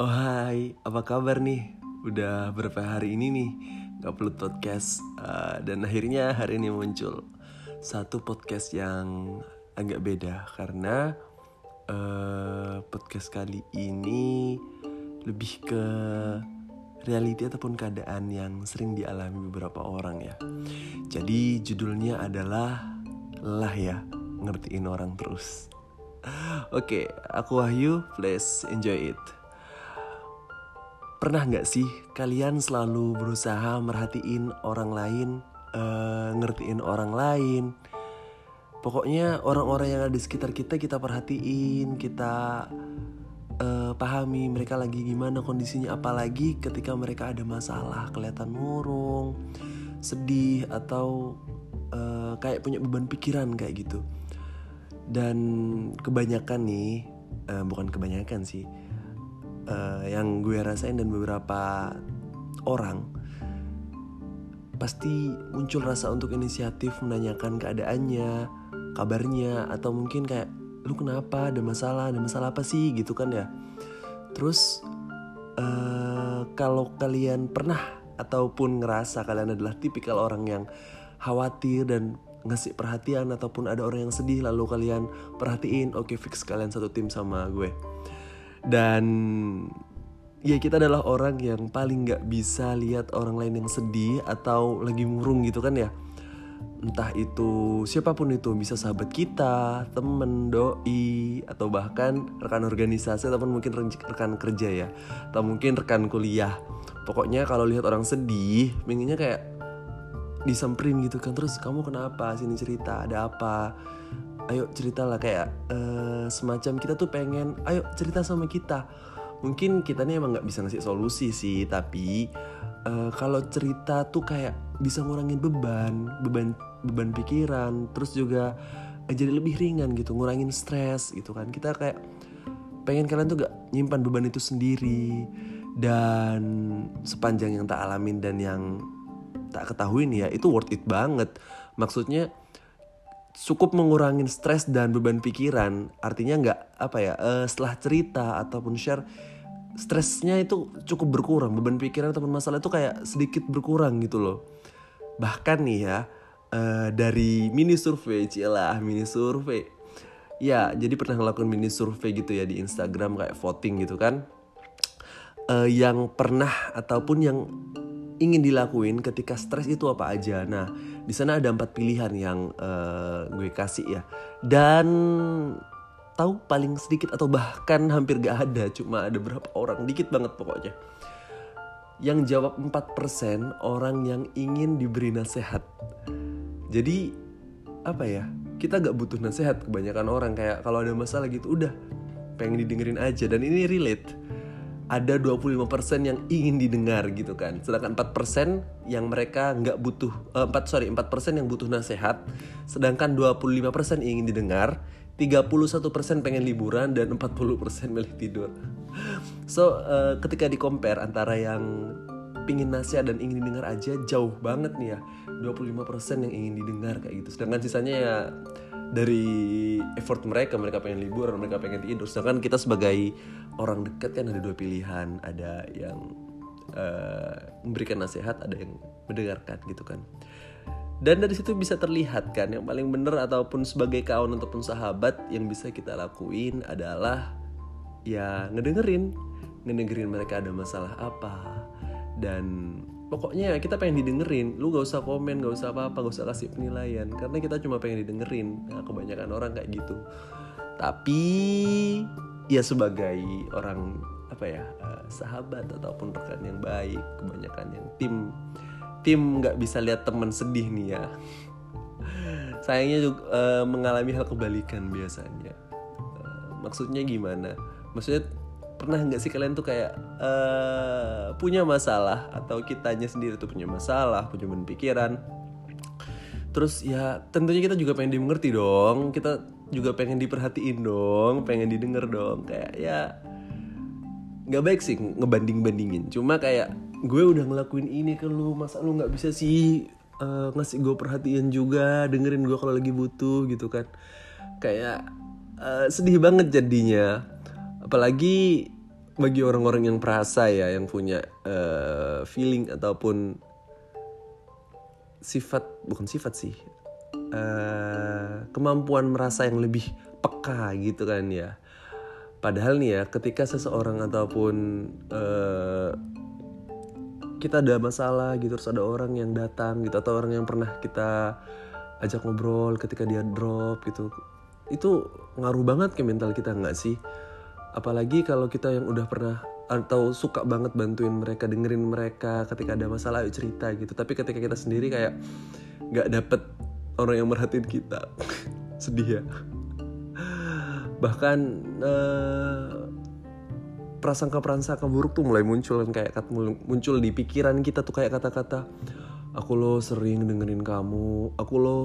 Oh hai, apa kabar nih? Udah berapa hari ini nih Gak perlu podcast uh, Dan akhirnya hari ini muncul Satu podcast yang agak beda Karena uh, podcast kali ini Lebih ke reality ataupun keadaan yang sering dialami beberapa orang ya Jadi judulnya adalah Lah ya, ngertiin orang terus Oke, aku Wahyu, please enjoy it. Pernah nggak sih kalian selalu berusaha merhatiin orang lain, uh, ngertiin orang lain? Pokoknya orang-orang yang ada di sekitar kita kita perhatiin, kita uh, pahami mereka lagi gimana kondisinya, apalagi ketika mereka ada masalah, kelihatan murung, sedih atau uh, kayak punya beban pikiran kayak gitu dan kebanyakan nih uh, bukan kebanyakan sih uh, yang gue rasain dan beberapa orang pasti muncul rasa untuk inisiatif menanyakan keadaannya kabarnya atau mungkin kayak lu kenapa? Ada masalah? Ada masalah apa sih? Gitu kan ya. Terus uh, kalau kalian pernah ataupun ngerasa kalian adalah tipikal orang yang khawatir dan ngasih perhatian ataupun ada orang yang sedih lalu kalian perhatiin oke okay, fix kalian satu tim sama gue dan ya kita adalah orang yang paling nggak bisa lihat orang lain yang sedih atau lagi murung gitu kan ya. Entah itu siapa pun itu bisa sahabat kita temen doi atau bahkan rekan organisasi ataupun mungkin rekan kerja ya atau mungkin rekan kuliah. Pokoknya kalau lihat orang sedih pinginnya kayak disamperin gitu kan terus kamu kenapa? Sini cerita ada apa ayo ceritalah kayak uh, semacam kita tuh pengen ayo cerita sama kita. Mungkin kita nih emang nggak bisa ngasih solusi sih tapi uh, kalau cerita tuh kayak bisa ngurangin beban beban beban pikiran terus juga uh, jadi lebih ringan gitu ngurangin stres gitu kan. Kita kayak pengen kalian tuh gak nyimpan beban itu sendiri dan sepanjang yang tak alamin dan yang tak ketahuin ya itu worth it banget. Maksudnya cukup mengurangi stres dan beban pikiran artinya nggak apa ya uh, setelah cerita ataupun share stresnya itu cukup berkurang beban pikiran ataupun masalah itu kayak sedikit berkurang gitu loh. Bahkan nih ya uh, dari mini survei cilah mini survei. Ya jadi pernah ngelakuin mini survei gitu ya di Instagram kayak voting gitu kan. Uh, yang pernah ataupun yang ingin dilakuin ketika stres itu apa aja. Nah, di sana ada empat pilihan yang uh, gue kasih ya. Dan tahu paling sedikit atau bahkan hampir gak ada, cuma ada berapa orang, dikit banget pokoknya. Yang jawab 4% orang yang ingin diberi nasihat. Jadi apa ya? Kita gak butuh nasihat kebanyakan orang kayak kalau ada masalah gitu udah pengen didengerin aja dan ini relate ada 25% yang ingin didengar gitu kan. Sedangkan 4% yang mereka nggak butuh uh, 4 sorry 4% yang butuh nasihat, sedangkan 25% ingin didengar, 31% pengen liburan dan 40% milih tidur. So, uh, ketika di compare antara yang pingin nasihat dan ingin didengar aja jauh banget nih ya. 25% yang ingin didengar kayak gitu. Sedangkan sisanya ya dari effort mereka mereka pengen libur mereka pengen tidur. Sedangkan kita sebagai orang dekat kan ada dua pilihan. Ada yang uh, memberikan nasihat ada yang mendengarkan gitu kan. Dan dari situ bisa terlihat kan yang paling benar ataupun sebagai kawan ataupun sahabat yang bisa kita lakuin adalah ya ngedengerin. Ngedengerin mereka ada masalah apa. Dan pokoknya kita pengen didengerin. Lu gak usah komen gak usah apa-apa gak usah kasih penilaian. Karena kita cuma pengen didengerin. Nah, kebanyakan orang kayak gitu. Tapi ya sebagai orang apa ya uh, sahabat ataupun rekan yang baik kebanyakan yang tim tim nggak bisa lihat teman sedih nih ya. Sayangnya juga uh, mengalami hal kebalikan biasanya. Uh, maksudnya gimana? Maksudnya pernah nggak sih kalian tuh kayak uh, punya masalah atau kitanya sendiri tuh punya masalah punya beban pikiran? Terus ya tentunya kita juga pengen dimengerti dong. Kita juga pengen diperhatiin dong pengen didengar dong. Kayak ya nggak baik sih ngebanding bandingin cuma kayak gue udah ngelakuin ini ke lu masa lu nggak bisa sih uh, ngasih gue perhatian juga dengerin gue kalau lagi butuh gitu kan. Kayak uh, sedih banget jadinya apalagi bagi orang-orang yang perasa ya yang punya uh, feeling ataupun sifat bukan sifat sih uh, kemampuan merasa yang lebih peka gitu kan ya. Padahal nih ya ketika seseorang ataupun uh, kita ada masalah gitu terus ada orang yang datang gitu atau orang yang pernah kita ajak ngobrol ketika dia drop gitu itu ngaruh banget ke mental kita nggak sih apalagi kalau kita yang udah pernah atau suka banget bantuin mereka dengerin mereka ketika ada masalah ayo cerita gitu. Tapi ketika kita sendiri kayak nggak dapet orang yang merhatiin kita. Sedih ya. Bahkan uh, prasangka-prasangka buruk tuh mulai muncul kan kayak muncul di pikiran kita tuh kayak kata-kata aku lo sering dengerin kamu aku lo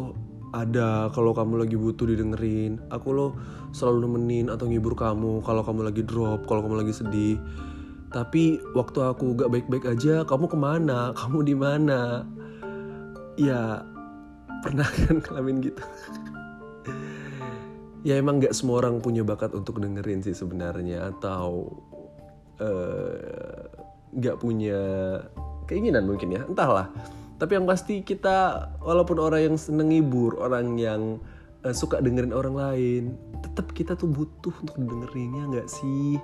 ada kalau kamu lagi butuh didengerin aku lo selalu nemenin atau ngibur kamu kalau kamu lagi drop kalau kamu lagi sedih. Tapi waktu aku gak baik-baik aja kamu ke mana? Kamu di mana? Ya pernah kan kelamin gitu? Ya emang gak semua orang punya bakat untuk dengerin sih sebenarnya atau uh, punya keinginan mungkin ya entahlah tapi yang pasti kita walaupun orang yang seneng ngibur orang yang uh, suka dengerin orang lain tetap kita tuh butuh untuk dengerinnya nggak sih?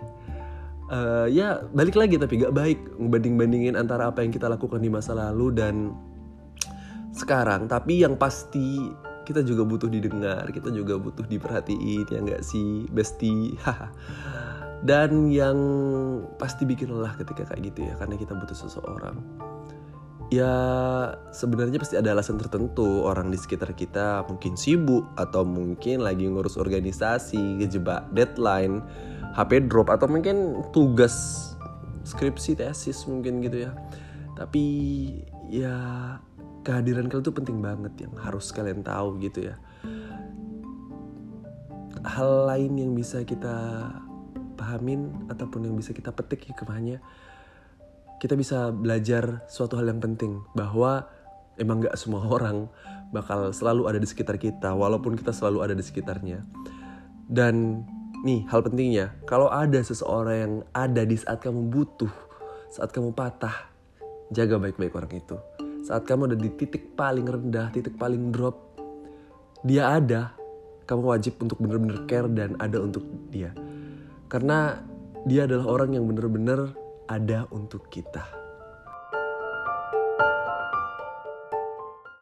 Uh, ya balik lagi tapi gak baik ngebanding bandingin antara apa yang kita lakukan di masa lalu dan sekarang. Tapi yang pasti kita juga butuh didengar kita juga butuh diperhatiin ya nggak sih bestie dan yang pasti bikin lelah ketika kayak gitu ya karena kita butuh seseorang ya sebenarnya pasti ada alasan tertentu. Orang di sekitar kita mungkin sibuk atau mungkin lagi ngurus organisasi kejebak deadline HP drop atau mungkin tugas skripsi tesis mungkin gitu ya. Tapi ya kehadiran kalian tuh penting banget yang harus kalian tahu gitu ya. Hal lain yang bisa kita pahamin ataupun yang bisa kita petik hikmahnya kita bisa belajar suatu hal yang penting bahwa emang gak semua orang bakal selalu ada di sekitar kita walaupun kita selalu ada di sekitarnya. Dan nih hal pentingnya kalau ada seseorang yang ada di saat kamu butuh saat kamu patah jaga baik-baik orang itu. Saat kamu ada di titik paling rendah titik paling drop dia ada kamu wajib untuk bener-bener care dan ada untuk dia. Karena dia adalah orang yang benar-benar ada untuk kita.